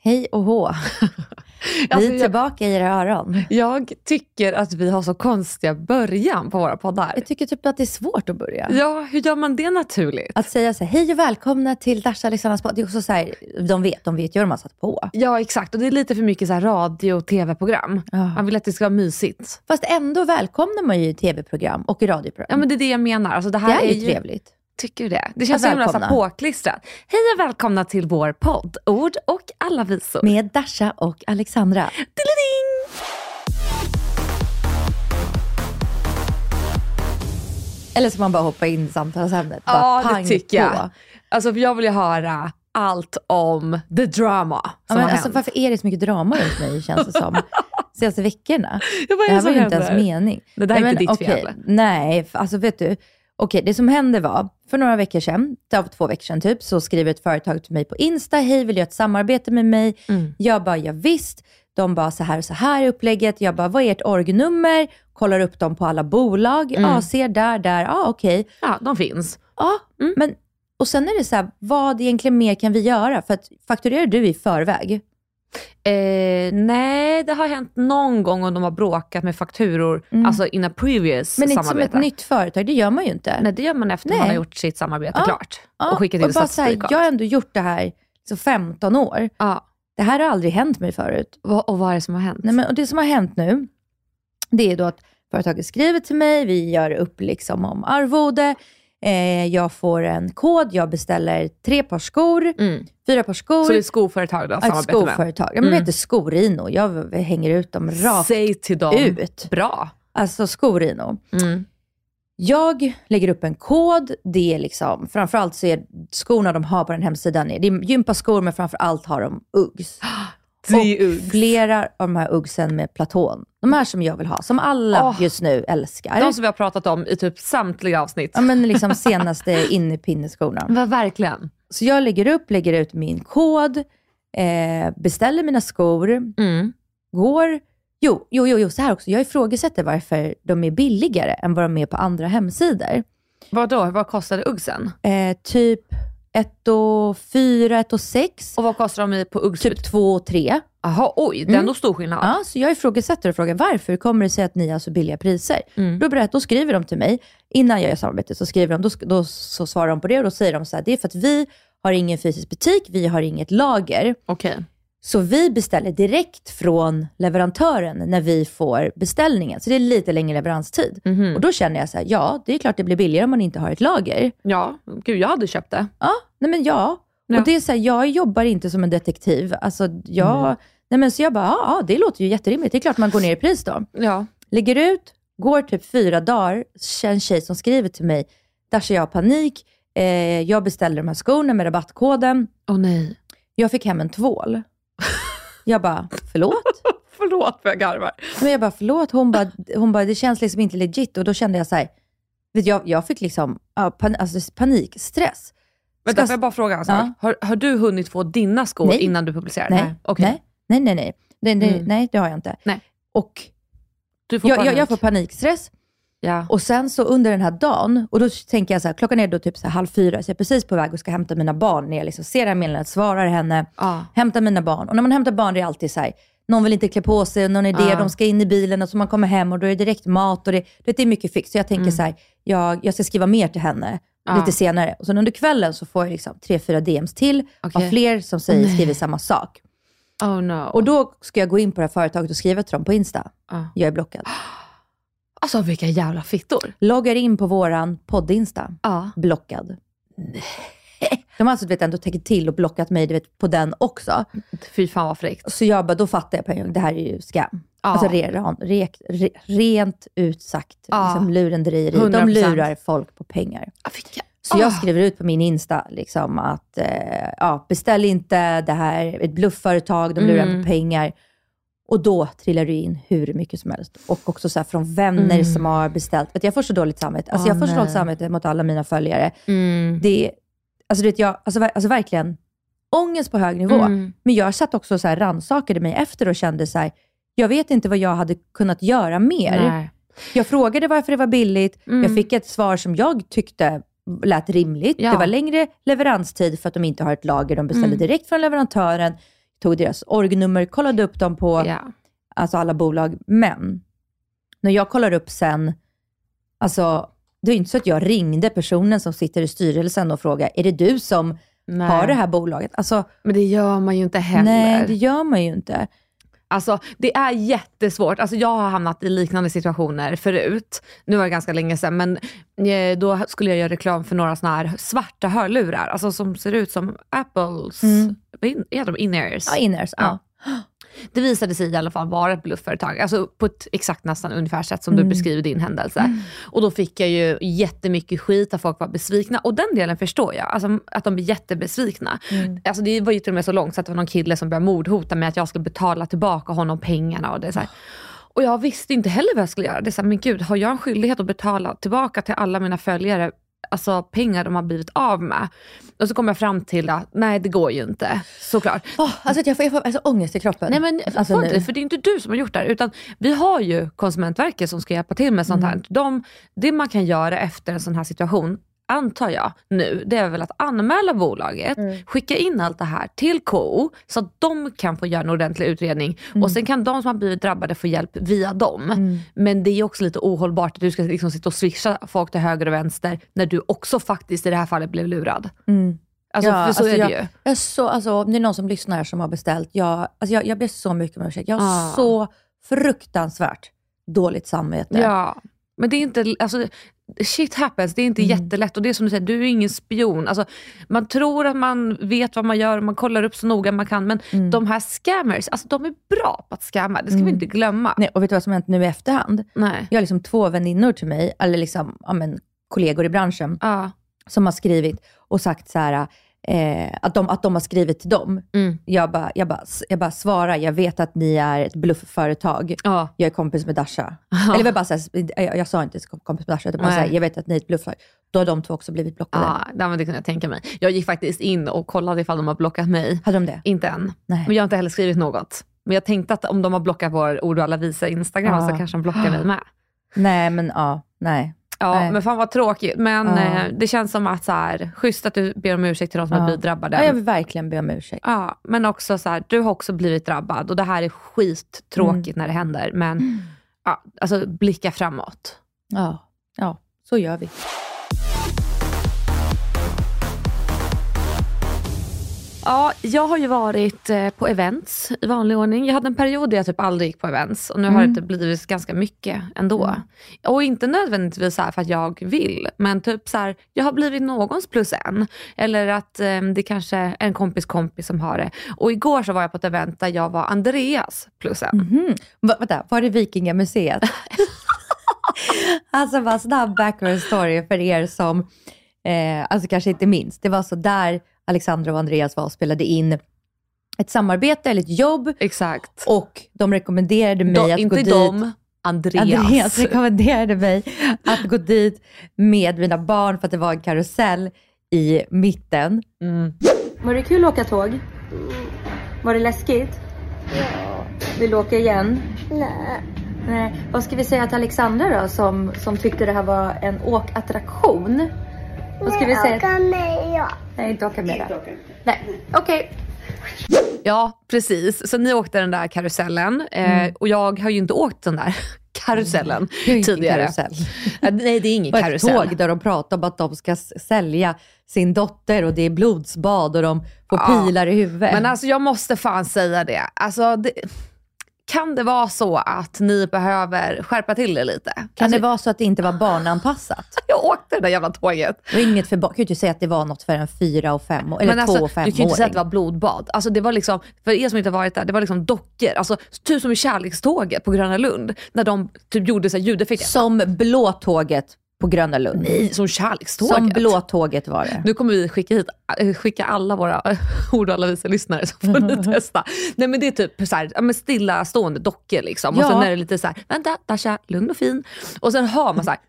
Hej och hå. Vi Alltså, är jag- tillbaka i era öron. Jag tycker att vi har så konstiga början på våra poddar. Jag tycker typ att det är svårt att börja. Ja, hur gör man det naturligt? Att säga så här, hej och välkomna till Dasha Alexandras podd. Det är också så här, de vet, de vet ju vad de har satt på. Ja, exakt. Och det är lite för mycket så här radio och tv-program. Ja. Man vill att det ska vara mysigt. Fast ändå välkomnar man ju tv-program och radioprogram. Ja, men det är det jag menar. Alltså, det det här är ju trevligt. Tycker du det? Det känns så himla så påklistrat. Hej och välkomna till vår podd Ord och alla visor. Med Dasha och Alexandra. Diddling! Eller ska man bara hoppa in i samtalsämnet? Bara Ja, det tycker jag. på. Alltså, jag vill ju höra allt om the drama som Ja, men har alltså, hänt. varför är det så mycket drama runt mig känns det som? Senaste veckorna. Ja, vad är Det här var ju inte ens mening. Det där är Nej, inte men ditt okej, fel. Nej, alltså vet du. Okej, det som hände var, för några veckor sedan, av två veckor sedan typ, så skriver ett företag till mig på Insta, hej vill du ett samarbete med mig? Mm. Jag bara, ja, visst. De bara, så här och så här är upplägget. Jag bara, vad är ert orgnummer? Kollar upp dem på alla bolag. Mm. Ja, ser där, där, ja okej. Ja, de finns. Ja, Mm. men och sen är det så här, vad egentligen mer kan vi göra? För att fakturerar du i förväg? Eh, nej, det har hänt någon gång om de har bråkat med fakturor, Mm. alltså in a previous Men inte som samarbete. ett nytt företag, det gör man ju inte. Nej, det gör man efter Nej. man har gjort sitt samarbete Ja. klart. Ja, och skickat in bara så här, och Jag har ändå gjort det här så 15 år. ja. Det här har aldrig hänt mig förut. Vad- Och vad är det som har hänt? Nej, men, och det som har hänt nu, det är då att företaget skriver till mig, vi gör upp liksom om arvode, eh, jag får en kod, jag beställer tre par skor, Mm. fyra par skor. Så det är ett skoföretag har ett skoföretag. Ja, men Mm. det heter Skorino. Jag hänger ut dem rakt Säg till dem. ut. Bra. Alltså Skorino. Mm. Jag lägger upp en kod. Det är liksom, framförallt så är skorna de har på den hemsidan, det är gympaskor men framförallt har de Uggs. Tre och Uggs. flera av de här Uggsen med platon. De här som jag vill ha, som alla Åh. just nu älskar. De som vi har pratat om i typ samtliga avsnitt. Ja men liksom senaste innepinneskorna. Men verkligen. Så jag lägger upp, lägger ut min kod, eh, beställer mina skor, Mm. går... Jo, jo, jo, jo, så här också. Jag ifrågasätter varför de är billigare än vad de är på andra hemsidor. Vad då? Vad kostade Uggsen? Eh, typ 1 och 4, 1 och 6. Och vad kostar de på Uggs? Typ 2 och 3. Jaha, oj, det är ändå stor skillnad. Ja, så jag ifrågasätter och frågar varför kommer det sig att ni har så billiga priser? Mm. Då, berätt, då skriver de till mig, innan jag gör samarbetet, så skriver de, då, då så svarar de på det och då säger de så här, det är för att vi har ingen fysisk butik, vi har inget lager. Okej. Så vi beställer direkt från leverantören när vi får beställningen. Så det är lite längre leveranstid. Mhm. Och då känner jag så här, ja, det är klart det blir billigare om man inte har ett lager. Ja, gud jag hade köpt det. Ja, nej men ja. Ja. Och det är så här, jag jobbar inte som en detektiv. Alltså jag, nej men så jag bara, ja, ja, det låter ju jätterimligt. Det är klart man går ner i pris då. Ja. Lägger ut, går typ fyra dagar, en tjej som skriver till mig, Dasha jag har panik, eh, jag beställde de här skorna med rabattkoden, Åh nej. jag fick hem en tvål. Jag bara, förlåt? Förlåt för jag garvar. Men jag bara, förlåt? Hon bara, hon bara, det känns liksom inte legit. Och då kände jag så här, vet jag, jag fick liksom ja, pan, alltså panikstress. Vänta, Ska- får jag bara fråga en sak? Ja. Har, har du hunnit få dina skor Nej. innan du publicerar? Nej, nej, nej, nej, nej. Det, det, Mm. nej, det har jag inte. Nej. Och Du får jag, jag, panik. jag får panikstress. Ja. Och sen så under den här dagen, och då tänker jag så här, klockan är då typ så halv fyra, så jag är precis på väg och ska hämta mina barn. När jag liksom ser det här meddelandet, svarar henne, Ja. hämtar mina barn. Och när man hämtar barn det är alltid så här, någon vill inte klä på sig, någon är det, Ja. de ska in i bilen och så man kommer hem och då är det direkt mat och det, det är mycket fix. Så jag tänker Mm. så här, jag, jag ska skriva mer till henne. Ja. lite senare. Och sen under kvällen så får jag liksom tre, fyra DMs till av Okej. fler som säger, skriver samma sak. Oh no. Och då ska jag gå in på det här företaget och skriva till dem på Insta. Ja. Jag är blockad. Alltså vilka jävla fittor. Loggar in på våran podd-Insta. Ja. Blockad. De har alltså du vet, ändå tagit till och blockat mig du vet, på den också. Fy fan vad fräckt. Så jag bara, då fattar jag på en gång, det här är ju scam. Ja. Alltså re, re, re, rent ut sagt, Ja. liksom lurendrejeri. De 100%. lurar folk på pengar. Ah, vilka... Så jag Ah. skriver ut på min Insta liksom, att eh, ja, beställ inte, det här är ett bluffföretag, de lurar Mm. på pengar. Och då trillar det in hur mycket som helst. Och också så från vänner Mm. som har beställt. Vet, du, jag får så dåligt samvete. Alltså, Åh, jag får så dåligt samvete mot alla mina följare. Mm. Det, alltså, du vet, jag, alltså, alltså verkligen ångest på hög nivå. Mm. Men jag satt också så här rannsakade mig efter och kände så här, jag vet inte vad jag hade kunnat göra mer. Nej. Jag frågade varför det var billigt. Mm. Jag fick ett svar som jag tyckte lät rimligt. Ja. Det var längre leveranstid för att de inte har ett lager. De beställde Mm. direkt från leverantören, tog deras orgnummer, kollade upp dem på Ja. alltså alla bolag. Men när jag kollar upp sen, alltså det är inte så att jag ringde personen som sitter i styrelsen och frågade, är det du som Nej. har det här bolaget? Alltså, Men det gör man ju inte heller. nej, det gör man ju inte. Alltså det är jättesvårt. Alltså, jag har hamnat i liknande situationer förut. Nu var det ganska länge sedan, men eh, då skulle jag göra reklam för några såna här svarta hörlurar, alltså som ser ut som Apples, Mm. vad heter de? In-ears. Ja, inners, ja. Det visade sig i alla fall vara ett bluffföretag, alltså på ett exakt nästan ungefär sätt som Mm. du beskriver din händelse. Och då fick jag ju jättemycket skit, att folk var besvikna. Och den delen förstår jag, alltså, att de blir jättebesvikna. Mm. Alltså, det var ju till och med så långt så att det var någon kille som började mordhota med att jag skulle betala tillbaka honom pengarna. Och det så här. Och jag visste inte heller vad jag skulle göra. Det är så här, men gud, har jag en skyldighet att betala tillbaka till alla mina följare alltså pengar de har blivit av med? Och så kom jag fram till att nej, det går ju inte. Såklart. Åh, alltså jag får, jag får alltså, ångest i kroppen. Nej men alltså, inte, för det är inte du som har gjort det här. Utan vi har ju Konsumentverket som ska hjälpa till med sånt här. De, det man kan göra efter en sån här situation, antar jag nu, det är väl att anmäla bolaget, skicka in allt det här till KO så att de kan få göra en ordentlig utredning. Och sen kan de som har blivit drabbade få hjälp via dem. Men det är också lite ohållbart att du ska liksom sitta och swisha folk till höger och vänster när du också faktiskt i det här fallet blev lurad. Mm. Alltså, Ja, för så alltså, är jag, det ju. Jag är så, alltså, om det är någon som lyssnar här som har beställt, jag, alltså, jag, jag ber så mycket om ursäkt. Jag har Ah. så fruktansvärt dåligt samvete. Ja, men det är inte, alltså, shit happens, det är inte Mm. jättelätt. Och det är som du säger, du är ingen spion. Alltså, man tror att man vet vad man gör och man kollar upp så noga man kan. Men Mm. de här scammers, alltså, de är bra på att scamma. Det ska vi inte glömma. Nej, och vet du vad som hänt nu i efterhand? Nej. Jag har liksom två väninnor till mig, eller liksom, ja, men, kollegor i branschen, Ja. som har skrivit och sagt så här, eh, att, de, att de har skrivit till dem. Mm. Jag bara, jag, bara, jag bara svarar, jag vet att ni är ett bluffföretag. Ja. Jag är kompis med Dasha. Eller jag, bara så här, jag, jag sa inte kompis med Dasha, utan bara Nej. så här, jag vet att ni är ett bluffföretag. Då har de två också blivit blockade. Ja, det men det kunde jag tänka mig. Jag gick faktiskt in och kollade ifall de har blockat mig. Hade de det? Inte än. Nej. Men jag har inte heller skrivit något. Men jag tänkte att om de har blockat vår Ord och alla visa Instagram så kanske de blockar mig med. Nej, men ja, nej. Ja, Nej. men fan vad tråkigt. Men Ja. eh, det känns som att så här, schysst att du ber om ursäkt till de som Ja. har blivit drabbade. Ja, jag vill verkligen be om ursäkt. Ja, men också så här, du har också blivit drabbad och det här är skittråkigt Mm. när det händer. Men ja, alltså blicka framåt. Ja, ja, så gör vi. Ja, jag har ju varit eh, på events i vanlig ordning. Jag hade en period där jag typ aldrig gick på events och nu har det blivit ganska mycket ändå. Och inte nödvändigtvis så för att jag vill, men typ så här, jag har blivit någons plus en. Eller att eh, det kanske är en kompis kompis som har det. Och igår så var jag på ett event där jag var Andreas plus en. Va, vänta, var det Vikingamuseet? alltså bara snabb background story för er som eh, alltså kanske inte minns. Det var så där Alexandra och Andreas var och spelade in ett samarbete eller ett jobb Exakt. och de rekommenderade mig De, att inte gå dit. de, Andreas. Andreas rekommenderade mig att gå dit med mina barn för att det var en karusell i mitten. Mm. Var det kul att åka tåg? Var det läskigt? Ja. Vill du åka igen? Nej. Nej. Vad ska vi säga till Alexandra då som, som tyckte det här var en åkattraktion? Vad ska vi säga? Åka med ja. Nej, inte åka med det. Nej, okej. Ja, precis. Så ni åkte den där karusellen eh, och jag har ju inte åkt den där karusellen Det ingen tidigare. karusell. Ja, Nej, det är ingen På ett karusell. tåg där de pratar om att de ska sälja sin dotter och det är blodsbad och de får Ja. pilar i huvudet. Men alltså jag måste fan säga det. Alltså, det kan det vara så att ni behöver skärpa till er lite? kan alltså, det vara så att det inte var barnanpassat? Jag åkte det där jävla tåget. Det var inget för barn. kan ju inte säga att det var något för en fyra och fem eller Men två alltså, och du fem kan ju inte säga att det var blodbad. Alltså, det var liksom, för er som inte varit där, det var liksom dockor. Alltså, typ som i Kärlekståget på Gröna Lund. När de typ gjorde så här ljudeffekter. Som blå tåget på Gröna Lund. Nej, som Kärlekståget. Som blå tåget var det. Nu kommer vi skicka hit äh, skicka alla våra äh, ord och alla visa lyssnare så får ni testa. Nej men det är typ så här, ja, men stillastående dockor liksom. Och Ja. sen är det lite så här, vänta Dasha, lugn och fin. Och sen hör man så här,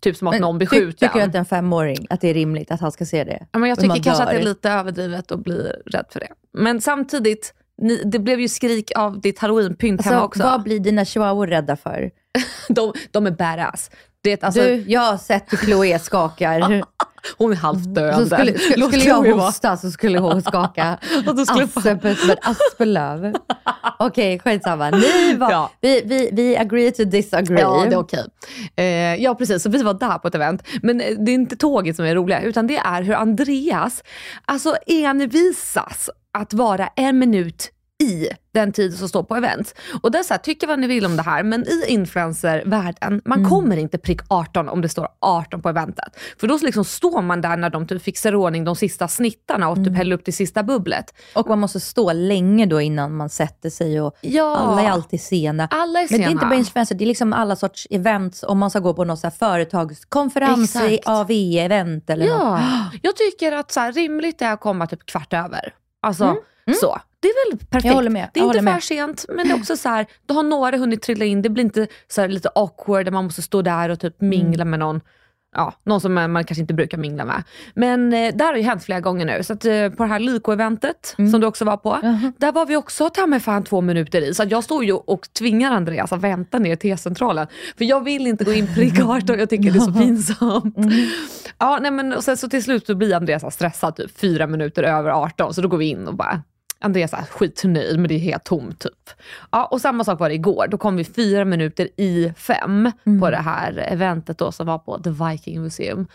typ som att någon blir skjuten. Tycker du att en femåring, att det är rimligt att han ska se det? Ja, men jag Men tycker kanske att det är lite överdrivet att bli rädd för det. Men samtidigt, ni, det blev ju skrik av ditt halloweenpynt hemma Alltså, också. vad blir dina chihuahuor rädda för? De, de är badass. Det alltså, du, jag har sett hur Chloé skakar. hon är halvt döende. Skulle, skulle, skulle jag hosta så skulle hon skaka Aspen som ett aspelöv. Okej, skitsamma. Ni var, Ja. vi, vi, vi agree to disagree. Ja, det är okej. Eh, ja, precis. Så vi var där på ett event. Men eh, det är inte tåget som är roliga, utan det är hur Andreas alltså envisas att vara en minut i den tid som står på event. Och det är så här, tycka vad ni vill om det här, men i influencervärlden, man Mm. kommer inte prick 18 om det står 18 på eventet. För då liksom står man där när de typ fixar ordning de sista snittarna och typ Mm. häller upp det sista bubblet. Och man måste stå länge då innan man sätter sig och Ja. alla är alltid sena. Alla är Men sena. det är inte bara influencer, det är liksom alla sorts events. Om man ska gå på någon så här företagskonferens. AV-event eller något. Ja, jag tycker att så här, rimligt är att komma typ kvart över. Alltså så. Det är väl perfekt. Jag håller med, Det är inte för med. sent, men det är också så här, då har några hunnit trilla in. Det blir inte så här lite awkward där man måste stå där och typ mingla Mm. med någon. Ja, någon som man kanske inte brukar mingla med. Men eh, där har ju hänt flera gånger nu. Så att, eh, på det här Lyko-eventet Mm. som du också var på, där var vi också ta mig fan två minuter i. Så att jag står ju och tvingar Andreas att vänta ner till T-centralen. För jag vill inte gå in prick 18, jag tycker det är så pinsamt. Mm. Ja, nej, men, och sen så till slut så blir Andreas stressad typ fyra minuter över 18, så då går vi in och bara Andreas är skitnöjd men det är helt tomt typ. Ja, och samma sak var det igår. Då kom vi fyra minuter i fem Mm. på det här eventet då som var på The Viking Museum.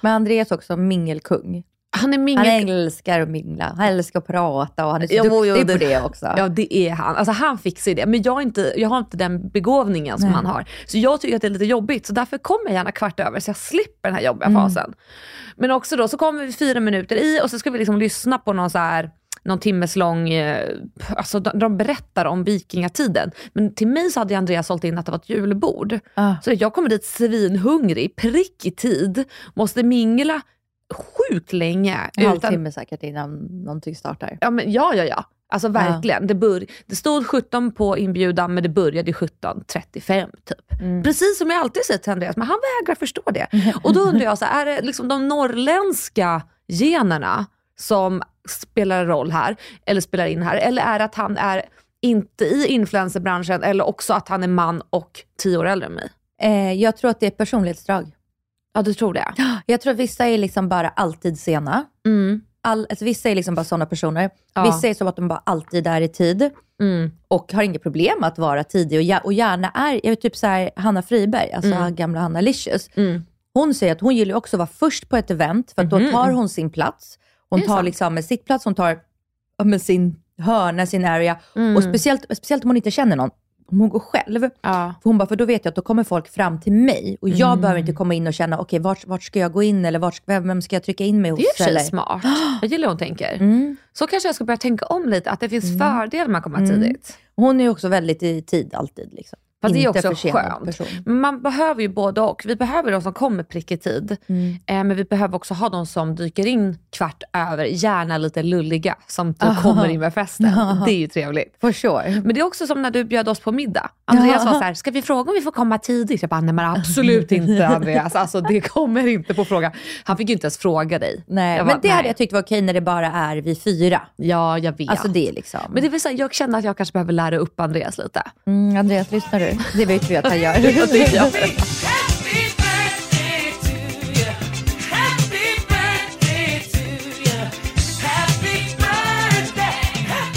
Men Andreas också mingelkung. Han är mingel... Han älskar att mingla, han älskar att prata och han är så Jo, duktig jo, på det- också. Ja det är han. Alltså han fixar det. Men jag, är inte, jag har inte den begåvningen som Nej. han har. Så jag tycker att det är lite jobbigt. Så därför kommer jag gärna kvart över så jag slipper den här jobbiga Mm. fasen. Men också då så kommer vi fyra minuter i och så ska vi liksom lyssna på någon så här någon timmes lång, eh, alltså de, de berättar om vikingatiden. Men till mig så hade Andreas sålt in att det var ett julbord. Ah. Så jag kommer dit svinhungrig, prick i tid, måste mingla sjukt länge. En utan- halvtimme säkert innan någonting startar. Ja, men, ja, ja, ja. Alltså verkligen. Det, bör, det stod 17 på inbjudan men det började 17.35 typ. Mm. Precis som jag alltid säger till Andreas, men han vägrar förstå det. Och då undrar jag, så här, är det liksom de norrländska generna som spelar roll här, eller spelar in här? Eller är det att han är inte i influencerbranschen eller också att han är man och tio år äldre än mig? Eh, jag tror att det är ett personlighetsdrag. Ja, du tror det? Jag tror att vissa är liksom bara alltid sena. Mm. All, alltså vissa är liksom bara sådana personer. Ja. Vissa är som att de bara alltid är i tid Mm. och har inget problem att vara tidig och, och gärna är, jag vet typ så här, Hanna Friberg, alltså gamla Hanna Licious. Mm. Hon säger att hon gillar också att vara först på ett event för då tar hon sin plats. Hon tar sant. liksom med sitt plats, hon tar med sin hörna, sin area. Mm. Och speciellt, speciellt om hon inte känner någon, om hon går själv. Ja. För hon bara, för då vet jag att då kommer folk fram till mig och jag Mm. behöver inte komma in och känna, okej vart, vart ska jag gå in eller vart, vem, ska jag trycka in mig hos? Det är sig eller? smart. Jag gillar hur hon tänker. Mm. Så kanske jag ska börja tänka om lite, att det finns fördelar med att komma tidigt. Hon är ju också väldigt i tid alltid. Liksom. Fast det är också skönt. Person. Man behöver ju både och. Vi behöver de som kommer prick i tid, Mm. eh, men vi behöver också ha de som dyker in kvart över, gärna lite lulliga, som typ kommer in med festen. Det är ju trevligt. For sure. Men det är också som när du bjöd oss på middag. Andreas var så här, ska vi fråga om vi får komma tidigt? Jag bara, nej men absolut inte Andreas. Alltså det kommer inte på fråga. Han fick ju inte ens fråga dig. Nej, Jag men bara, det hade nej. jag tyckt var okej när det bara är vi fyra. Ja, jag vet. Alltså det är liksom. Men det vill säga, jag känner att jag kanske behöver lära upp Andreas lite. Mm, Andreas, lyssnar du? Det vet vi att han gör. det.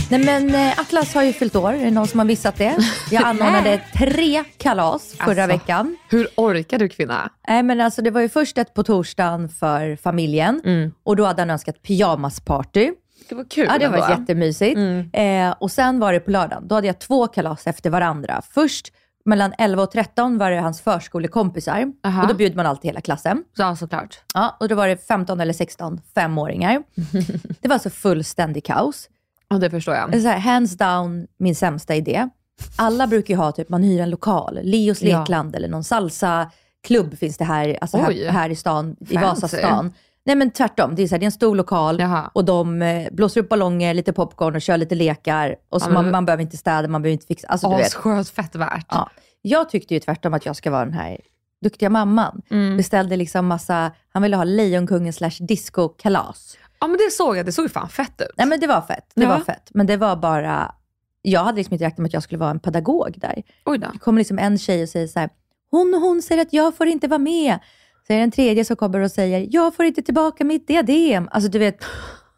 Nej men eh, Atlas har ju fyllt år, är det någon som har missat det? Jag anordnade tre kalas förra Alltså. veckan. Hur orkar du kvinna? Nej men alltså det var ju först ett på torsdagen för familjen Mm. och då hade han önskat pyjamasparty. Det var kul Ja, det var ändå. jättemysigt. Eh, och sen var det på lördagen, då hade jag två kalas efter varandra. Först mellan 11 och 13 var det hans förskolekompisar Aha. och då bjuder man alltid hela klassen. Ja, såklart. Ja, och då var det 15 eller 16 femåringar. det var alltså fullständig kaos. Ja, det förstår jag. Så här, hands down min sämsta idé. Alla brukar ju ha, typ, man hyr en lokal, Leos Ja. lekland eller någon salsa-klubb finns det här, alltså här, här i stan, i Fancy. Vasastan. Nej men tvärtom, det är, så här, det är en stor lokal Jaha. och de eh, blåser upp ballonger, lite popcorn och kör lite lekar. Och så Ja, man, man behöver inte städa, man behöver inte fixa. Alltså, du. Asskönt fett värt. Ja. Jag tyckte ju tvärtom att jag ska vara den här duktiga mamman. Mm. Beställde liksom massa, han ville ha Lejonkungen slash disco-kalas. Ja, men det såg jag. Det såg ju fan fett ut. Nej men det var fett, det Ja. var fett. Men det var bara, jag hade liksom inte räknat med att jag skulle vara en pedagog där. Oj då. Det kommer liksom en tjej och säger så här, hon och hon säger att jag får inte vara med. Så är det en tredje som kommer och säger, jag får inte tillbaka mitt diadem. Alltså du vet,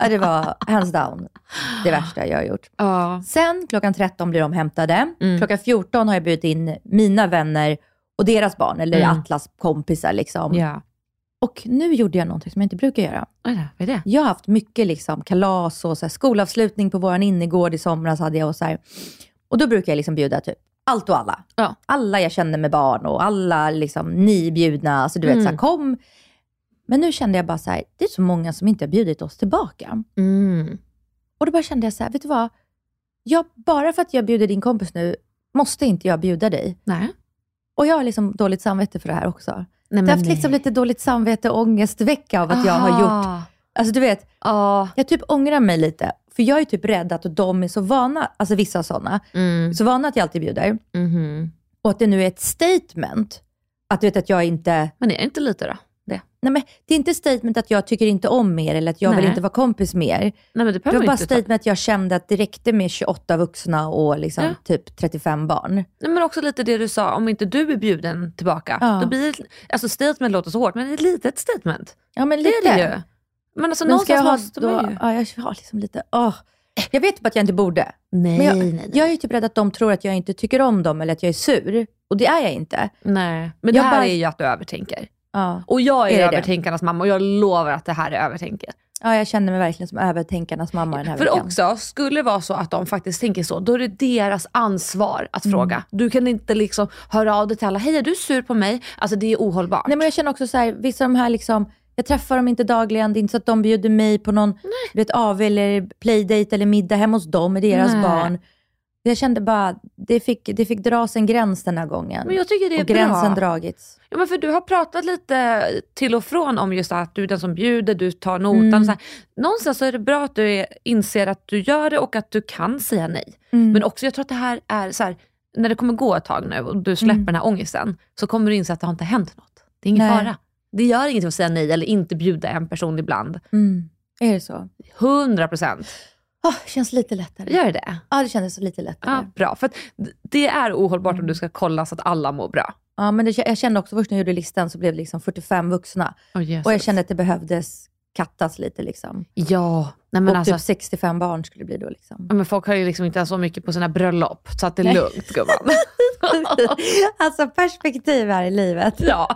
det var hands down det värsta jag har gjort. Ja. Sen klockan 13 blir de hämtade. Mm. Klockan 14 har jag bjudit in mina vänner och deras barn, eller Mm. Atlas kompisar. Liksom. Ja. Och nu gjorde jag någonting som jag inte brukar göra. Då, vad är det? Jag har haft mycket liksom, kalas och så här, skolavslutning på vår innergård i somras. Hade jag och, så här. och då brukar jag liksom bjuda typ allt och alla. Ja. Alla jag känner med barn och alla liksom, ni bjudna. Alltså, du vet, Mm. så här, kom. Men nu kände jag bara så här, det är så många som inte har bjudit oss tillbaka. Mm. Och då bara kände jag så här, vet du vad? Jag, bara för att jag bjuder din kompis nu, måste inte jag bjuda dig. Nej. Och jag har liksom dåligt samvete för det här också. Nej, Jag har haft liksom lite dåligt samvete och ångestvecka av att jag har gjort, alltså du vet, Ja. jag typ ångrar mig lite. För jag är typ rädd att de är så vana, alltså vissa sådana, Mm. så vana att jag alltid bjuder. Mhm. Och att det nu är ett statement. Att du vet att jag inte, Men är det inte lite då? Det. nej men det är inte statement att jag tycker inte om er eller att jag vill Nej. inte vara kompis med er. Nej, men det Det var bara ta. statement att jag kände att det räckte med 28 vuxna och liksom Ja. typ 35 barn. Nej, men också lite det du sa, om inte du är bjuden tillbaka, Ja. då blir det, alltså statement låter så hårt, men det är ett litet statement. Ja men Det lite. är det ju. Men alltså Men jag någonstans ha måste då, man ju. ja, jag har liksom lite, åh. Jag vet typ att jag inte borde. Nej, Men jag, nej, nej. jag är typ rädd att de tror att jag inte tycker om dem eller att jag är sur. Och det är jag inte. nej. Men det Jag här bara- är ju att du övertänker. Ja. Och jag är, Är det det? övertänkarnas mamma och jag lovar att det här är övertänker. ja, jag känner mig verkligen som övertänkarnas mamma den här För veckan. också, skulle det vara så att de faktiskt tänker så, då är det deras ansvar att Mm. fråga. Du kan inte liksom höra av dig till alla, hej är du sur på mig? Alltså det är ohållbart. Nej men jag känner också så här, vissa av de här liksom, jag träffar dem inte dagligen, det är inte så att de bjuder mig på någon du vet, AV eller playdate eller middag hemma hos dem med deras Nej. barn. Jag kände bara, det fick, det fick dras en gräns den här gången. Men jag tycker det är och gränsen bra. dragits. Ja, men för du har pratat lite till och från om just att du är den som bjuder, du tar notan. Mm. Så här. Någonstans så är det bra att du inser att du gör det och att du kan säga nej. Mm. Men också jag tror att det här är så här, när det kommer gå ett tag nu och du släpper Mm. den här ångesten, så kommer du inse att det har inte hänt något. Det är ingen Nej. fara. Det gör ingenting att säga nej eller inte bjuda en person ibland. Mm. Är det så? 100 procent. Oh, känns lite lättare. Gör det? Ja, det kändes lite lättare. Ja, bra. För det är ohållbart om du ska kolla så att alla mår bra. Ja, men det, jag kände också först när jag gjorde listan så blev det liksom 45 vuxna. Oh, Och jag kände att det behövdes kattas lite. Liksom. Ja, nej men och alltså, typ 65 barn skulle det bli då. Liksom. ja, men folk har ju liksom inte så mycket på sina bröllop, så att det är lugnt gumman. alltså perspektiv här i livet. ja.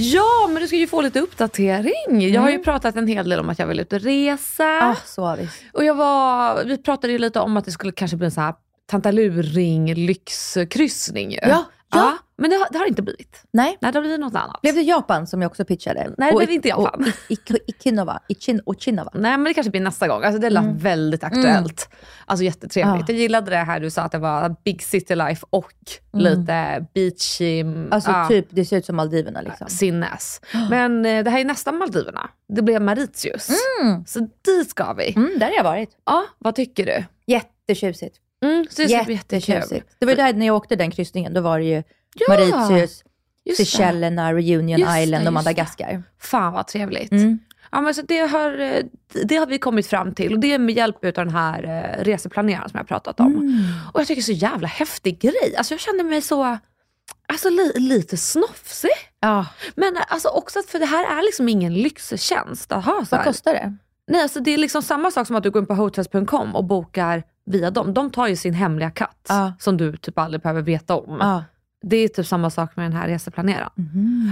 Ja, men du ska ju få lite uppdatering. Jag har ju pratat en hel del om att jag vill ut och resa. Ah, så har vi. Och jag var, vi pratade ju lite om att det skulle kanske bli en sån här tantaluring lyxkryssning. ju. Ja, ja. Men det har, det har inte blivit. Nej. Nej, det har blivit något annat. Blev det Japan som jag också pitchade? Nej, det Och blev inte Japan. Och Ikinova, Ichin, Ochinova. Nej men det kanske blir nästa gång. Alltså det lät väldigt aktuellt. Alltså jättetrevligt. Mm. Ja. Jag gillade det här du sa att det var big city life och lite beachy, Mm. Alltså ja, typ, det ser ut som Maldiverna liksom. sinnes. Men eh, det här är nästan Maldiverna. Det blev Mauritius. Så dit ska vi. Mm, där har jag varit. Ja, vad tycker du? Jättetjusigt. Mm, så det. Jättetjusigt. Det var ju där när jag åkte den kryssningen, då var det ju Ja, Mauritius. Seychellerna, Reunion Just Island och. Madagaskar. Fan vad trevligt. Mm. Ja, men så det, har, eh, det har vi kommit fram till och det är med hjälp av den här eh, reseplaneraren som jag har pratat om. Mm. Och jag tycker det är så jävla häftig grej. Alltså jag känner mig så, alltså li, lite snofsig. Ja. Men alltså också att för det här är liksom ingen lyxtjänst att ha så Vad kostar det? Nej, alltså det är liksom samma sak som att du går in på hotels.com och bokar via dem. De tar ju sin hemliga katt Ja. som du typ aldrig behöver veta om. Ja. Det är typ samma sak med den här reseplaneraren.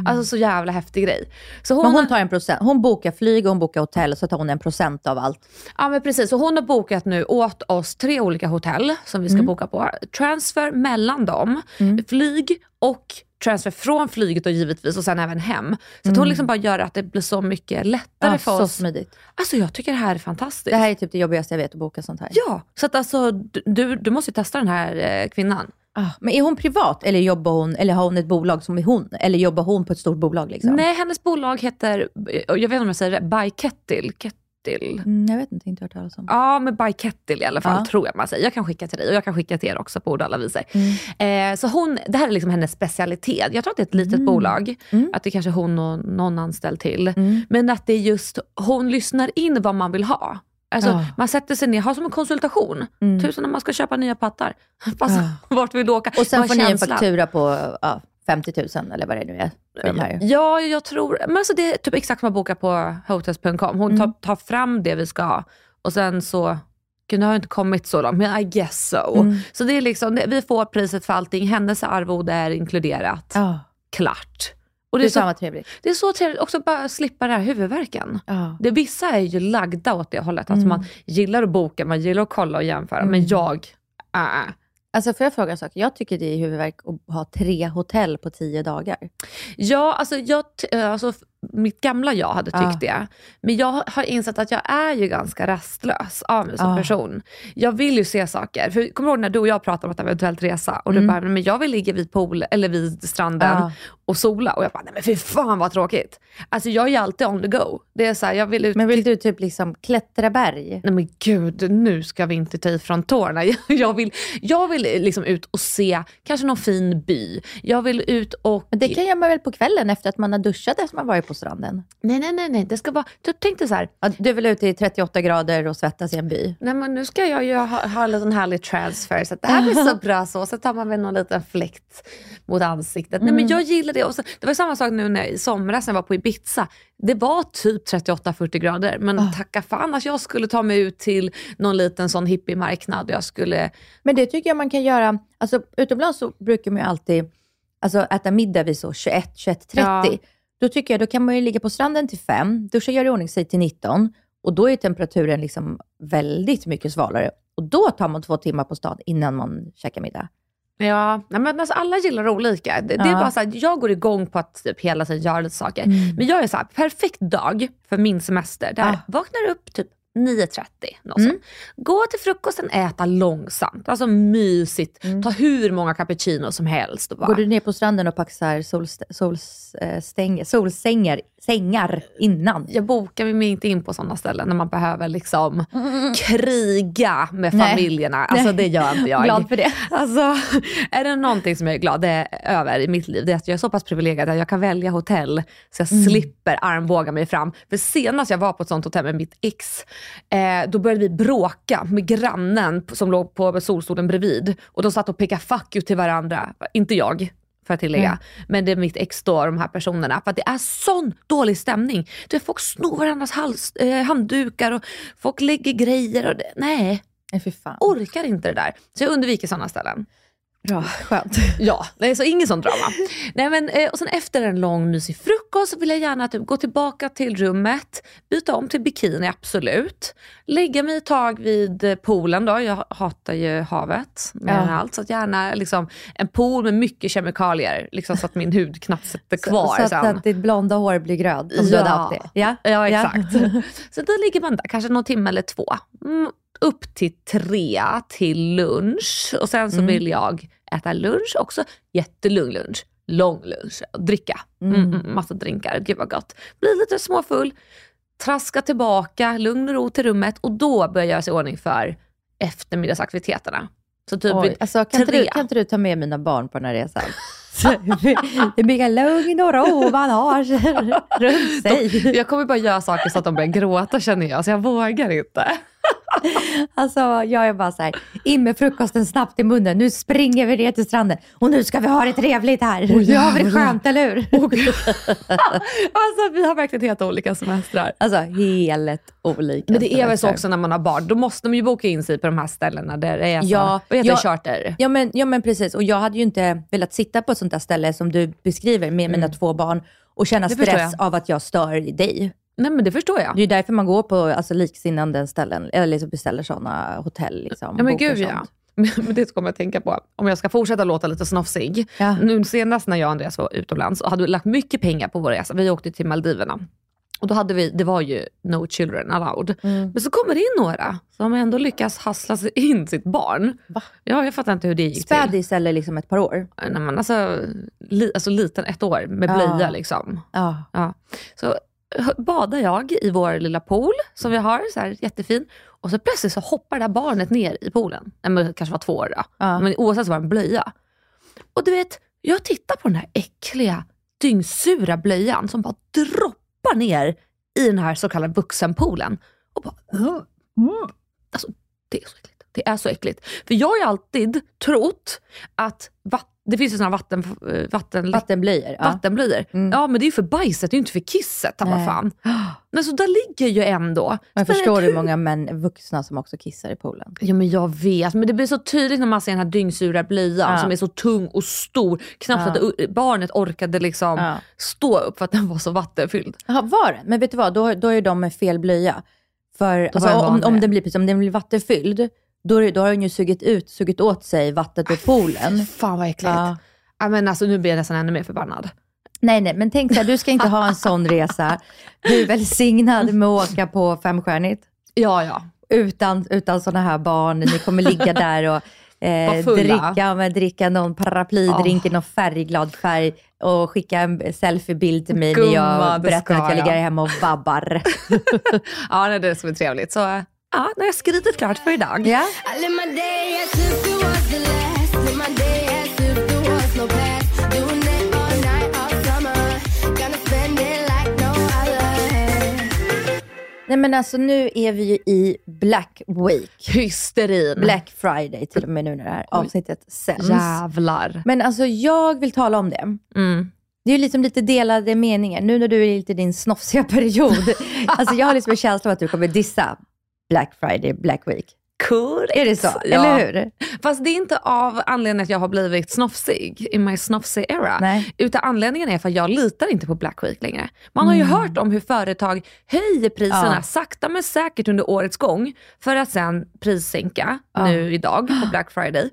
Alltså så jävla häftig grej. Så hon, Men hon tar en procent. Hon bokar flyg och hon bokar hotell så tar hon en procent av allt. Ja men precis, så hon har bokat nu åt oss tre olika hotell som vi ska boka på. Transfer mellan dem, flyg och transfer från flyget och givetvis och sen även hem. Så att hon liksom bara gör att det blir så mycket lättare Ja, för så oss. smidigt. Alltså jag tycker det här är fantastiskt. Det här är typ det jobbigaste jag vet, att boka sånt här. Ja, så att alltså du, du måste ju testa den här eh, kvinnan. Ah, men är hon privat eller jobbar hon, eller har hon ett bolag som är hon? Eller jobbar hon på ett stort bolag liksom? Nej, hennes bolag heter, jag vet inte om jag säger det, By Kettil. Kettil. Mm, jag vet inte, inte hört talas om. Ja, men by Kettil i alla fall, Ja. tror jag man säger. Jag kan skicka till dig och jag kan skicka till er också på ord och alla visor. Mm. Eh, så hon, det här är liksom hennes specialitet. Jag tror att det är ett litet Mm. bolag, att det kanske är hon och någon anställd till. Men att det är just, hon lyssnar in vad man vill ha. Alltså, Ja. Man sätter sig ner, har som en konsultation. Typ som när man ska köpa nya pattar. Fast vart vill du åka? Och sen får ni en faktura på ja, 50 000 eller vad det nu är. De. Ja, jag tror, men alltså det är typ exakt som att boka på hotels.com. Hon tar, Mm. tar fram det vi ska ha och sen så, gud nu har jag inte kommit så långt, men I guess so. Mm. Så det är liksom, vi får priset för allting, hennes arvode är inkluderat. Ja, Klart. Och det, det är är fan så, trevligt. det är så trevligt också bara slippa den här huvudvärken. Ja. Det, vissa är ju lagda åt det hållet, alltså Mm. man gillar att boka, man gillar att kolla och jämföra, men jag, äh. Alltså får jag fråga en sak? Jag tycker det är huvudvärk att ha tre hotell på tio dagar. Ja, alltså, jag, alltså mitt gamla jag hade tyckt Ja. det. Men jag har insett att jag är ju ganska rastlös av mig som Ja. person. Jag vill ju se saker. För kommer du ihåg när du och jag pratade om att eventuellt resa? Och du bara, men jag vill ligga vid pool eller vid stranden Ja. och sola. Och jag bara, nej men fy fan vad tråkigt. Alltså jag är ju alltid on the go. Det är så här, jag vill ut Men vill du typ liksom klättra berg? Nej men gud, nu ska vi inte ta i från tårna. Jag vill, jag vill liksom ut och se kanske någon fin by. Jag vill ut och... Men det kan jag väl på kvällen efter att man har duschat efter man varit på stranden? Nej, nej, nej, nej. Det ska vara... Du tänkte så här, Ja, du är väl ute i 38 grader och svettas i en by? nej men nu ska jag ju ha, ha en liten härlig transfer, så att det här blir så bra så. Så tar man väl någon liten fläkt mot ansiktet. Nej men jag gillar det. Och så, det var samma sak nu när, i somras när jag var på Ibiza. Det var typ 38-40 grader, men tacka fan att jag skulle ta mig ut till någon liten sån hippiemarknad. Jag skulle... Men det tycker jag man kan göra. Alltså, utomlands så brukar man ju alltid alltså, äta middag vid så 21, 21, 30. Ja. Då tycker jag då kan man ju ligga på stranden till 5, duscha, göra i ordning sig till 19 och då är temperaturen liksom väldigt mycket svalare. Och då tar man två timmar på stan innan man käkar middag. Ja, men alltså alla gillar olika. Det, det är Ja. bara så här, jag går igång på att typ hela tiden göra lite saker. Men jag är så här, perfekt dag för min semester. Där Ah. vaknar upp typ 9.30. något sånt. Gå till frukosten, äta långsamt. Alltså mysigt. Ta hur många cappuccino som helst. Går du ner på stranden och paxar solsängar sängar innan? jag bokar mig inte in på sådana ställen när man behöver liksom kriga med Nej. familjerna. Alltså det gör inte jag. Glad för det. Alltså, är det någonting som jag är glad över i mitt liv, det är att jag är så pass privilegierad att jag kan välja hotell så jag slipper armbåga mig fram. För senast jag var på ett sånt hotell med mitt ex, eh, då började vi bråka med grannen som låg på solstolen bredvid. Och de satt och pekade fuck you till varandra. Inte jag, för att tillägga. Men det är mitt ex då, de här personerna. För att det är sån dålig stämning. Du vet, folk snor varandras hals, eh, handdukar och folk lägger grejer. Och det, nej, Nej, orkar inte det där. Så jag undviker sådana ställen. Bra, skönt. Ja, nej, så inget sånt drama. Nej, men, eh, och sen efter en lång mysig frukost så vill jag gärna typ, gå tillbaka till rummet, byta om till bikini, absolut. Lägga mig ett tag vid eh, poolen då, jag hatar ju havet mer Ja. allt. Så att gärna liksom, en pool med mycket kemikalier, liksom, så att min hud knappt sitter kvar så att, sen. att ditt blonda hår blir grönt om du hade haft det. Ja, Ja, exakt. så då ligger man där, kanske någon timme eller två. Mm, upp till tre till lunch och sen så vill jag äta lunch också. Jättelugn lunch. Lång lunch. Dricka. Mm. Mm, massa drinkar. Gud vad gott. Bli lite småfull. Traska tillbaka, lugn och ro till rummet och då börjar jag sig i ordning för eftermiddagsaktiviteterna. Så typ Oj, alltså, kan, inte du, kan inte du ta med mina barn på den här resan? Det blir lugn och ro man har runt sig. Jag kommer bara göra saker så att de börjar gråta känner jag, så jag vågar inte. Alltså, jag är bara så här, in med frukosten snabbt i munnen. Nu springer vi ner till stranden och nu ska vi ha det trevligt här. nu har vi det skönt, eller hur? Alltså vi har verkligen helt olika semestrar. Alltså, helt olika. Men det är väl så semestrar. också när man har barn, då måste man ju boka in sig på de här ställena där det är så, Ja, vad heter ja. det, charter? Ja men, ja men precis, och jag hade ju inte velat sitta på ett sånt där ställe som du beskriver med mina två barn och känna Mm. Stress jag. av att jag stör dig. Nej men det förstår jag. Det är därför man går på alltså, liksinnande ställen, eller liksom beställer sådana hotell. Liksom, Ja men gud ja. Men det kommer jag tänka på, om jag ska fortsätta låta lite snofsig. Ja. Nu senast när jag och Andreas var utomlands och hade lagt mycket pengar på vår resa, vi åkte till Maldiverna. Och då hade vi, det var ju no children allowed. Mm. Men så kommer det in några som ändå lyckas hassla sig in sitt barn. Va? Ja, jag fattar inte hur det gick till. Spädis eller liksom ett par år? Nej, men alltså, li, alltså liten, ett år med blöja Ja. liksom. Ja. Ja. Så badar jag i vår lilla pool som vi har, så här, jättefin. Och så plötsligt så hoppar det här barnet ner i poolen. Det kanske var två år då. Ja. Men oavsett så var det en blöja. Och du vet, jag tittar på den här äckliga, dyngsura blöjan som bara droppar ner i den här så kallade vuxenpoolen. Och bara, "Ugh, mm." alltså, det är så äckligt. Det är så äckligt. För jag har ju alltid trott att vatt- det finns ju sådana vatten, eh, vatten, Vattenblöjor. Ja. vattenblöjor. Mm. Ja men det är ju för bajset, det är ju inte för kisset. Vad fan. Men så där ligger ju ändå. Jag Så förstår hur många män, vuxna som också kissar i poolen. Ja men jag vet, men det blir så tydligt när man ser den här dyngsura blöjan Ja. som är så tung och stor. Knappt Ja. att barnet orkade liksom Ja. stå upp för att den var så vattenfylld. Jaha, var det? Men vet du vad, då, då är de med fel blöja. För alltså, om, om, den blir, om den blir vattenfylld, då, då har den ju sugit, ut, sugit åt sig vattnet ur poolen. Fan vad äckligt. Ja. Ja. men alltså nu blir jag nästan ännu mer förbannad. Nej, nej, men tänk så här, du ska inte ha en sån resa. Du är välsignad med att åka på femstjärnigt. Ja ja. Utan, utan sådana här barn. Ni kommer ligga där och eh, dricka, men, dricka någon paraplydrink i någon färgglad färg och skicka en selfiebild till mig när Gumman, jag berättar att jag ligger hemma och vabbar. Ja nej, det ska bli trevligt. Så eh, ja, nu har jag skridit klart för idag. ja? Nej men alltså nu är vi ju i Black Week. Hysterin. Black Friday till och med nu när det här avsnittet sänds. Jävlar. Men alltså jag vill tala om det. Mm. Det är ju liksom lite delade meningar. Nu när du är lite i din snofsiga period. alltså jag har liksom en känsla av att du kommer dissa Black Friday, Black Week. Korrekt. Är det så? Ja. Eller hur? Fast det är inte av anledningen att jag har blivit snofsig i my snofsig era. Nej. Utan anledningen är för att jag litar inte på Black Week längre. Man har ju hört om hur företag höjer priserna Mm. Ja. sakta men säkert under årets gång för att sen prissänka Ja. nu idag på Black Friday.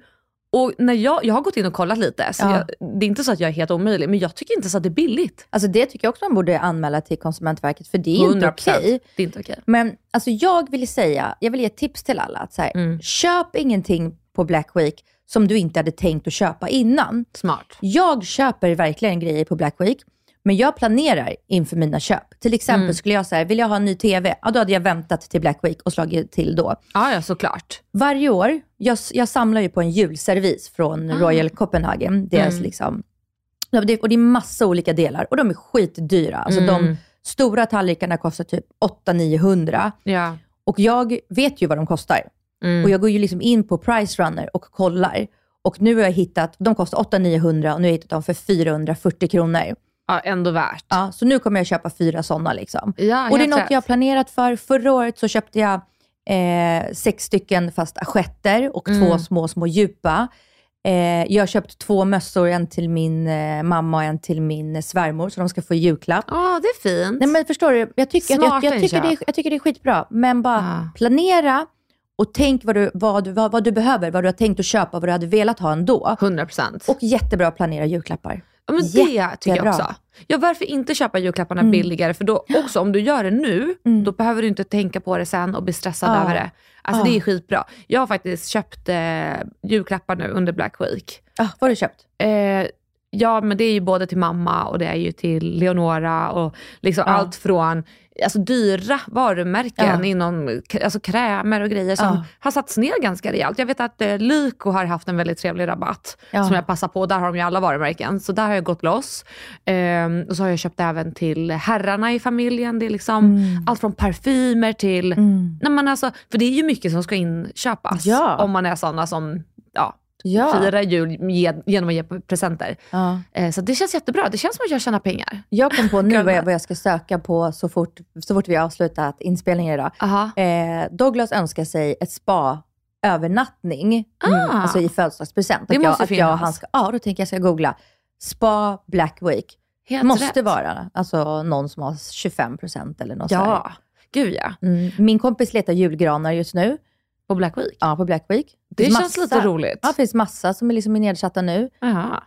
Och när jag, jag har gått in och kollat lite, så Ja. jag, det är inte så att jag är helt omöjlig, men jag tycker inte så att det är billigt. Alltså det tycker jag också man borde anmäla till Konsumentverket, för det är inte 100%. okej. Det är inte okej. Men alltså jag vill säga, jag vill ge ett tips till alla. Att så här, Mm. Köp ingenting på Black Week som du inte hade tänkt att köpa innan. Smart. Jag köper verkligen grejer på Black Week, men jag planerar inför mina köp. Till exempel Mm. skulle jag säga, vill jag ha en ny TV? Ja, då hade jag väntat till Black Week och slagit till då. Ja, ja såklart. Varje år, jag, jag samlar ju på en julservis från Ah. Royal Copenhagen. Deras Mm. liksom, och det är massa olika delar och de är skitdyra. Alltså de Mm. stora tallrikarna kostar typ 800-900 Ja. och jag vet ju vad de kostar. Mm. Och jag går ju liksom in på Price Runner och kollar. Och nu har jag hittat, de kostar 800-900 och nu har jag hittat dem för 440 kronor. Ja, ändå värt. Ja, så nu kommer jag köpa fyra sådana. Liksom. Ja, och det är något rätt. jag har planerat för. Förra året så köpte jag eh, sex stycken fast assietter och två Mm. små, små djupa. Eh, jag har köpt två mössor, en till min eh, mamma och en till min eh, svärmor, så de ska få i julklapp. Ja, det är fint. Nej, men förstår du? Jag tycker, jag, jag, jag, tycker det jag tycker det är skitbra, men bara Ja. planera och tänk vad du, vad, du, vad, vad du behöver, vad du har tänkt att köpa, vad du hade velat ha ändå. 100 procent. Och jättebra att planera julklappar. Ja, men det tycker jag Jättebra. också. Ja, varför inte köpa julklapparna Mm. billigare? För då också, om du gör det nu, Mm. då behöver du inte tänka på det sen och bli stressad Ja. över det. Alltså Ja. det är skitbra. Jag har faktiskt köpt eh, julklappar nu under Black Week. Ah, vad har du köpt? Eh, ja, men det är ju både till mamma och det är ju till Leonora och liksom allt från alltså, dyra varumärken Ja. inom alltså, krämer och grejer som Ja. har satts ner ganska rejält. Jag vet att eh, Lyko har haft en väldigt trevlig rabatt Ja. som jag passar på. Där har de ju alla varumärken, så där har jag gått loss. Ehm, och så har jag köpt även till herrarna i familjen. Det är liksom Mm. allt från parfymer till... Mm. Nej, men alltså, för det är ju mycket som ska inköpas om man är sådana som ja, Ja. firar jul ge- genom att ge presenter. Ja. Eh, Så det känns jättebra. Det känns som att jag tjänar pengar. Jag kom på nu vad jag, vad jag ska söka på så fort, så fort vi har avslutat inspelningen idag. Eh, Douglas önskar sig ett spa-övernattning, mm, Ah. alltså i födelsedagspresent. Det att jag, måste att jag och finnas. han ska, Ja, då tänker jag ska googla. Spa Black Week. Helt Måste rätt. vara alltså, någon som har 25% eller något. Ja, gud ja. Mm. Min kompis letar julgranar just nu. På Black Week. Ja, på Black Week. Det finns känns lite roligt. Ja, det finns massa som är liksom nedsatta nu.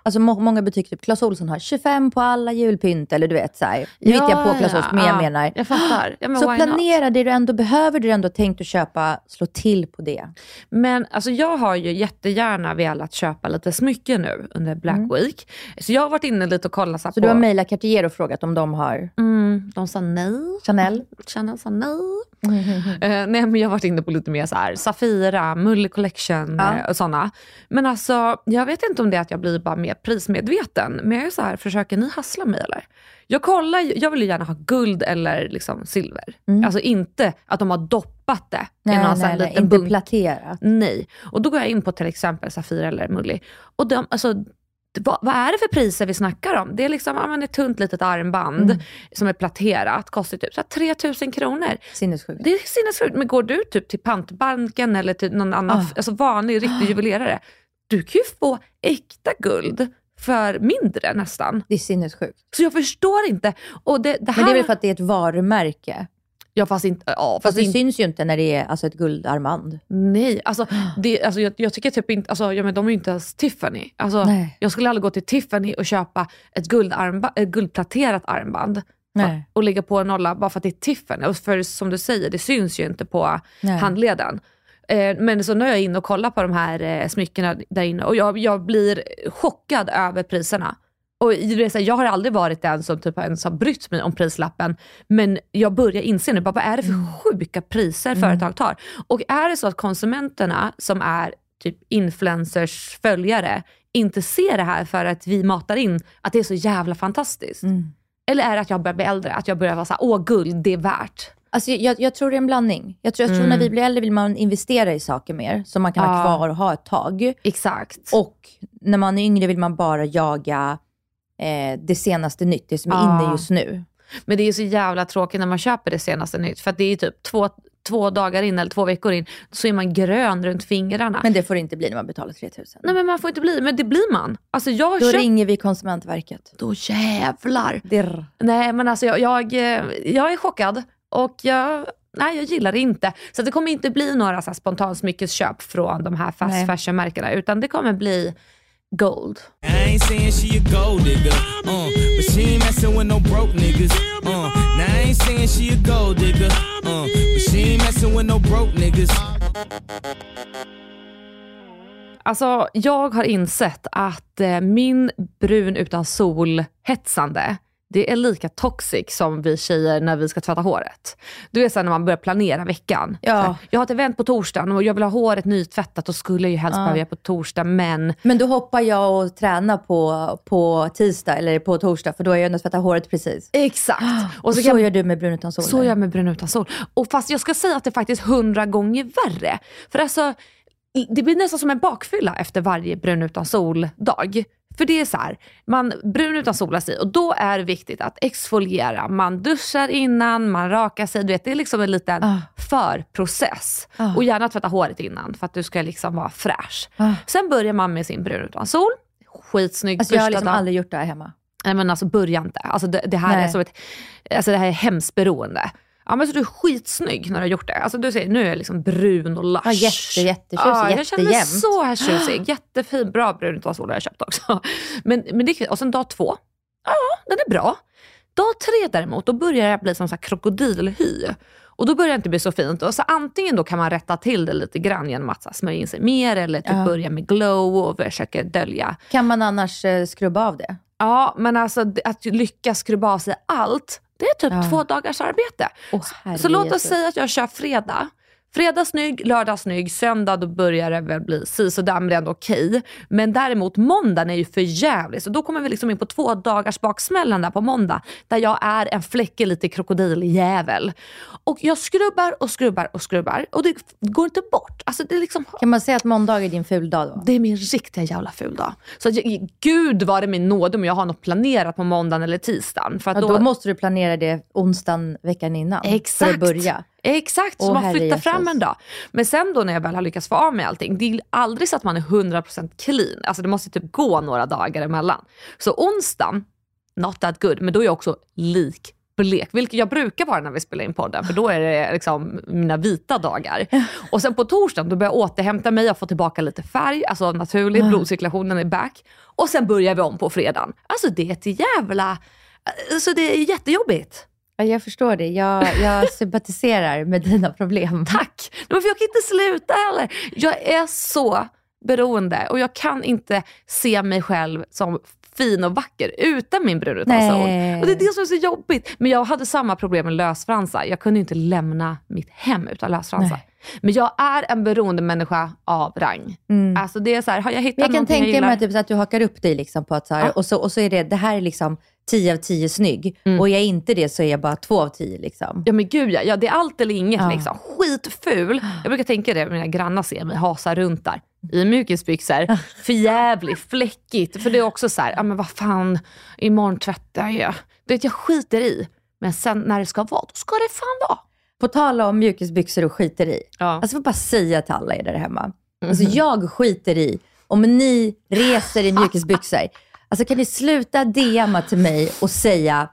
Alltså må- många butiker, typ Clas Ohlson har 25 på alla julpynt, eller du vet så här. Nu hittar jag på Clas Ohlson, men jag ja. menar. Jag fattar. Ja, men så why not? planera det du ändå behöver, det du ändå tänkt att köpa, slå till på det. Men alltså, jag har ju jättegärna velat köpa lite smycken nu under Black Week. Så jag har varit inne lite och kollat så, Så på... du har mejlat Cartier och frågat om de har Mm, de sa nej. Chanel? Chanel sa nej. Eh, nej men jag har varit inne på lite mer så här, Safira, Mulli Collection Ja. eh, och sådana. Men alltså, jag vet inte om det är att jag blir bara mer prismedveten. Men jag är så här, försöker ni hassla mig eller? Jag kollar, jag vill ju gärna ha guld eller liksom silver. Mm. Alltså inte att de har doppat det Nej, i någon nej, nej, liten inte bunt. platerat. Nej. Och då går jag in på till exempel Safira eller Mulli. Och de, alltså, vad, vad är det för priser vi snackar om? Det är liksom ja, ett tunt litet armband Mm. som är platerat, kostar typ så här 3000 kronor. Sinnessjukt. Det är sinnessjukt. Men går du typ till pantbanken eller till någon annan, Ah. alltså vanlig riktig juvelerare, du kan ju få äkta guld för mindre nästan. Det är sinnessjukt. Så jag förstår inte. Och det, det här, Men det är väl för att det är ett varumärke? Ja fast inte, ja, Fast fast det inte syns ju inte när det är alltså, ett guldarmband. Nej, alltså, det, alltså jag, jag tycker typ inte, alltså, ja, men de är ju inte ens Tiffany. Alltså, Nej. jag skulle aldrig gå till Tiffany och köpa ett, guldarmba, ett guldpläterat armband Nej. och lägga på en nolla bara för att det är Tiffany. Och för som du säger, det syns ju inte på Nej. handleden. Eh, men så nu är jag inne och kollar på de här eh, smyckena där inne och jag, jag blir chockad över priserna. Och här, jag har aldrig varit den som typ ens har brytt mig om prislappen. Men jag börjar inse nu, bara, vad är det för Mm. sjuka priser företag tar? Och är det så att konsumenterna som är typ influencers följare inte ser det här för att vi matar in att det är så jävla fantastiskt? Mm. Eller är det att jag börjar bli äldre? Att jag börjar vara såhär, åh guld, det är värt. Alltså, jag, jag tror det är en blandning. Jag tror, jag tror Mm. när vi blir äldre vill man investera i saker mer, som man kan ha Ja. kvar och ha ett tag. Exakt. Och när man är yngre vill man bara jaga eh, det senaste nytt, det som är Ja. inne just nu. Men det är så jävla tråkigt när man köper det senaste nytt. För att det är typ två, två dagar in eller två veckor in, så är man grön runt fingrarna. Men det får det inte bli när man betalar 3000. Nej men man får inte bli, men det blir man. Alltså jag Då köpt... ringer vi Konsumentverket. Då jävlar. Dirr. Nej men alltså jag, jag, eh, jag är chockad. Och jag, nej jag gillar det inte. Så det kommer inte bli några så här spontansmyckesköp från de här fast fashion-märkena utan det kommer bli gold. I ain't saying she a gold digger, uh, but she ain't messing with no broke niggas. Uh, now I ain't saying she a gold digger, uh, but she ain't messing with no broke niggas. Alltså jag har insett att eh, min brun utan sol-hetsande, det är lika toxic som vi tjejer när vi ska tvätta håret. Du vet såhär när man börjar planera veckan. Ja. Så här, jag har ett event på torsdagen och jag vill ha håret nytvättat och skulle ju helst Ja. behöva på torsdag men Men då hoppar jag och tränar på, på tisdag eller på torsdag för då är jag ändå tvättat håret precis. Exakt. Och så, kan- gör du med brun utan sol. Så gör jag med brun utan sol. Och fast jag ska säga att det är faktiskt hundra gånger värre. För alltså, det blir nästan som en bakfylla efter varje brun utan sol-dag. För det är så här, man brun utan solar sig och då är det viktigt att exfoliera. Man duschar innan, man rakar sig. Du vet, det är liksom en liten Ah. förprocess. Ah. Och gärna tvätta håret innan för att du ska liksom vara fräsch. Ah. Sen börjar man med sin brun utan sol. Skitsnygg Alltså jag har liksom dagen. aldrig gjort det här hemma. Nej men alltså börja inte. Alltså det, det här Nej. är som ett, alltså det här är hemskt beroende. Ja men så du är skitsnygg när du har gjort det. Alltså du ser, nu är jag liksom brun och lush. Ja, jätte, jättetjusig, Ja, jag känner mig så här tjusig. Jättefin, bra brun sol har jag köpt också. Men, men det, är- och sen dag två, ja den är bra. Dag tre däremot, då börjar jag bli som så krokodilhy. Och då börjar det inte bli så fint. Och så antingen då kan man rätta till det lite grann genom att smörja in sig mer eller typ Ja. börja med glow och försöka dölja Kan man annars eh, skrubba av det? Ja, men alltså att lyckas skrubba av sig allt, det är typ Ja. två dagars arbete. Herre Så låt oss säga att jag kör fredag. Fredag snygg, lördag snygg, söndag då börjar det väl bli sisådär men det är ändå okej. Men däremot måndagen är ju för jävligt så då kommer vi liksom in på två dagars baksmällan där på måndag. Där jag är en fläckig lite krokodiljävel. Och jag skrubbar och skrubbar och skrubbar och det går inte bort. Alltså det är liksom Kan man säga att måndag är din fuldag då? det är min riktiga jävla fuldag. Så jag, gud var det min nåd om jag har något planerat på måndagen eller tisdagen. För Ja, då, då måste du planera det onsdagen veckan innan. För Exakt. att börja. Exakt, så Åh, man herre flyttar fram en dag. Men sen då när jag väl har lyckats få av mig allting, det är aldrig så att man är 100% clean. Alltså det måste typ gå några dagar emellan. Så onsdagen, not that good, men då är jag också lik blek, vilket jag brukar vara när vi spelar in podden, för då är det liksom mina vita dagar. Och sen på torsdagen, då börjar jag återhämta mig, jag får tillbaka lite färg, alltså naturligt, blodcirkulationen är back. Och sen börjar vi om på fredagen. Alltså det är ett jävla, alltså det är jättejobbigt. Ja, jag förstår det. Jag, jag sympatiserar med dina problem. Tack! Men för jag kan inte sluta heller. Jag är så beroende och jag kan inte se mig själv som fin och vacker utan min brun utan Nej. sol. Och det är det som är så jobbigt. Men jag hade samma problem med lösfransar. Jag kunde inte lämna mitt hem utan lösfransar. Men jag är en beroende människa av rang. Alltså det är så här, har jag hittat jag kan tänka jag mig gillar? att, typ, så att du hakar upp dig liksom på att så här, Ja. och, så, och så är det, det här är liksom 10 av 10 snygg. Och är jag inte det så är jag bara 2 av 10 liksom. Ja men gud ja, ja det är allt eller inget Ja. liksom. Skitful. Jag brukar tänka det, mina grannar ser mig hasa runt där i mjukisbyxor. För jävligt fläckigt. För det är också så här, ja men vad fan, imorgon tvättar jag. Du vet jag skiter i. Men sen när det ska vara, då ska det fan vara. På tal om mjukisbyxor och skiter i. Ja. Alltså jag får bara säga till alla er där hemma. Alltså Mhm. jag skiter i om ni reser i mjukisbyxor. Alltså kan ni sluta DMa till mig och säga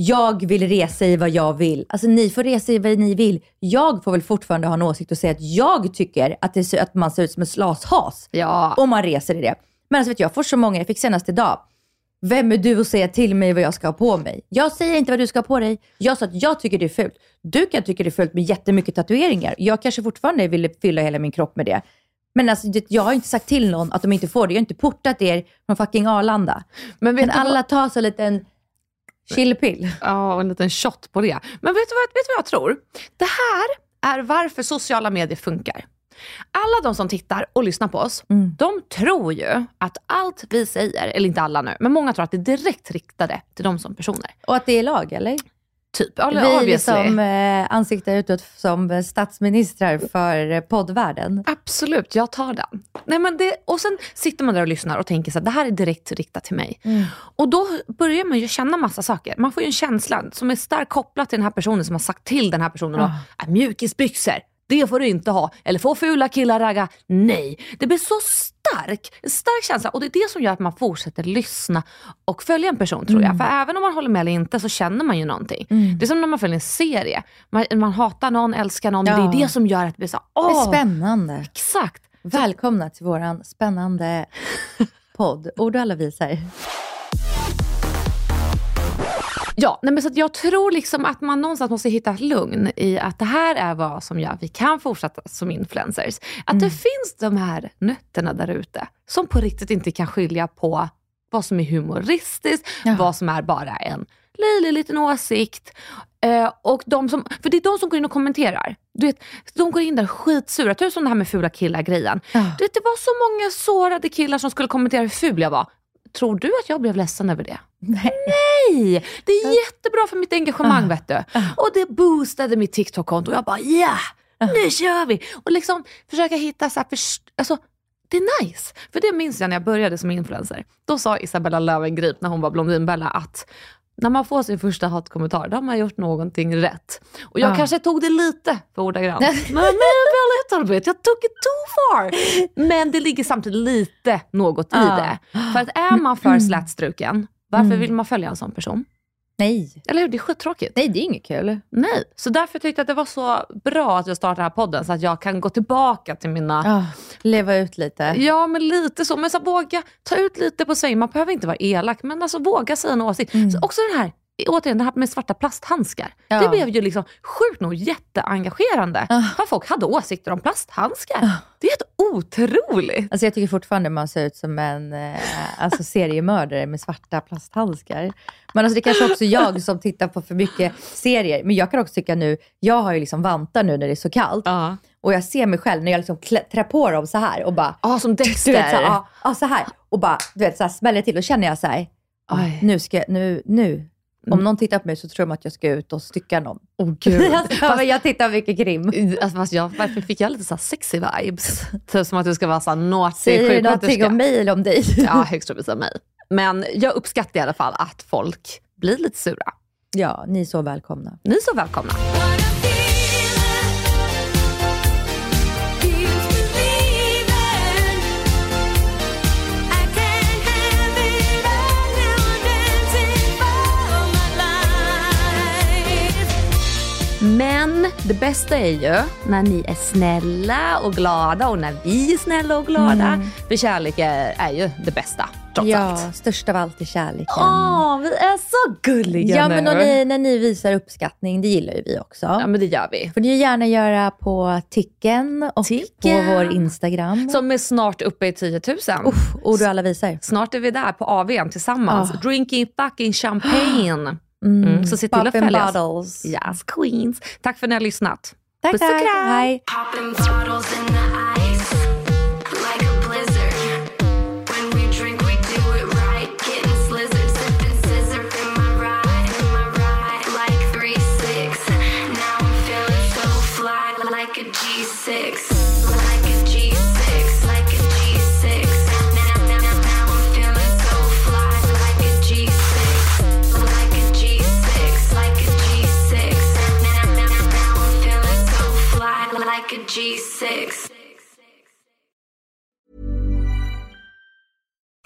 jag vill resa i vad jag vill. Alltså ni får resa i vad ni vill. Jag får väl fortfarande ha en åsikt och säga att jag tycker att, det att man ser ut som en slashas Ja. om man reser i det. Men alltså vet du, jag får så många, jag fick senast idag. Vem är du att säga till mig vad jag ska ha på mig? Jag säger inte vad du ska ha på dig. Jag sa att jag tycker det är fult. Du kan tycka det är fult med jättemycket tatueringar. Jag kanske fortfarande vill fylla hela min kropp med det. Men alltså, jag har inte sagt till någon att de inte får det. Jag har inte portat er från fucking Arlanda. Men Men alla tar så en liten chillpill. Ja, och en liten shot på det. Men vet du, vad, vet du vad jag tror? Det här är varför sociala medier funkar. Alla de som tittar och lyssnar på oss, Mm. de tror ju att allt vi säger, eller inte alla nu, men många tror att det är direkt riktade till dem som personer. Och att det är lag, eller? Typ, eller Vi obviously. som eh, ansiktar utåt som statsministrar för eh, poddvärlden. Absolut, jag tar den. Nej, men det, och sen sitter man där och lyssnar och tänker så här, det här är direkt riktat till mig. Och då börjar man ju känna massa saker. Man får ju en känsla som är starkt kopplad till den här personen som har sagt till den här personen. Ah. Ah. Mjukisbyxor, det får du inte ha. Eller få fula killar ragga, nej. Det blir så stark, en stark känsla och det är det som gör att man fortsätter lyssna och följa en person tror jag. För även om man håller med eller inte så känner man ju någonting. Det är som när man följer en serie. Man, man hatar någon, älskar någon. Ja. Det är det som gör att det blir så Det åh, är spännande. Exakt. Välkomna till våran spännande podd. Ord och alla visar. Ja, nej men så jag tror liksom att man någonstans måste hitta ett lugn i att det här är vad som gör att vi kan fortsätta som influencers. Att det finns de här nötterna där ute som på riktigt inte kan skilja på vad som är humoristiskt, Ja. vad som är bara en löjlig liten åsikt. Eh, och de som, för det är de som går in och kommenterar. Du vet, de går in där skitsura. Typ som det här med fula killar-grejen. Ja. Du vet, det var så många sårade killar som skulle kommentera hur ful jag var. Tror du att jag blev ledsen över det? Nej. Nej! Det är jättebra för mitt engagemang vet du. Och det boostade mitt TikTok-konto. Jag bara ja, nu kör vi! Och liksom försöka hitta så här, först- alltså, det är nice. För det minns jag när jag började som influencer. Då sa Isabella Löwengrip när hon var Blondinbella att när man får sin första hatkommentar, då har man gjort någonting rätt. Och jag Ja. kanske tog det lite för ordagrant. men men väl little bit, jag took it too far. Men det ligger samtidigt lite något i Ja. det. För att är man för slätstruken, varför vill man följa en sån person? Nej. Eller hur? Det är skittråkigt. Nej, det är inget kul. Nej. Så därför tyckte jag att det var så bra att jag startade den här podden, så att jag kan gå tillbaka till mina... Ja, leva ut lite. Ja, men lite så. Men så våga ta ut lite på sig. Man behöver inte vara elak, men alltså våga säga en åsikt. Så också den här, återigen, det här med svarta plasthandskar. Ja. Det blev ju liksom sjukt nog jätteengagerande. Ja. För folk hade åsikter om plasthandskar. Det är helt otroligt. Alltså jag tycker fortfarande man ser ut som en eh, alltså seriemördare med svarta plasthandskar. Men alltså det kanske också jag som tittar på för mycket serier. Men jag kan också tycka nu, jag har ju liksom vantar nu när det är så kallt. Ja. Och jag ser mig själv när jag liksom trär på dem så här och bara, Ja, som Dexter. du vet, så, här, ja, ja, så här. Och bara, du vet, så här, smäller till. Och känner jag så här, nu ska jag, nu, nu. Om någon tittar på mig så tror de att jag ska ut och stycka någon. Åh gud. alltså, jag tittar mycket krim. Alltså, jag, varför fick jag lite så sexy vibes? Typ som att du ska vara så naughty Säger du någonting om mig eller om dig? Ja, högst troligtvis av mig. Men jag uppskattar i alla fall att folk blir lite sura. ja, ni är så välkomna. Ni är så välkomna. Men det bästa är ju när ni är snälla och glada och när vi är snälla och glada. För kärlek är, är ju det bästa, trots ja, allt. störst av allt är kärleken. Åh, vi är så gulliga Ja, nu. men ni, när ni visar uppskattning, det gillar ju vi också. Ja, men det gör vi. får ni gärna göra på Ticken och Ticken. på vår Instagram. Som är snart uppe i 10 000. Uff, och alla visar. Snart är vi där på AWn tillsammans. Ah. Drinking fucking champagne. Mm, så se till att Poppin' följa oss. Yes, queens. Tack för att ni har lyssnat. Tack, Puss och kram. Hej.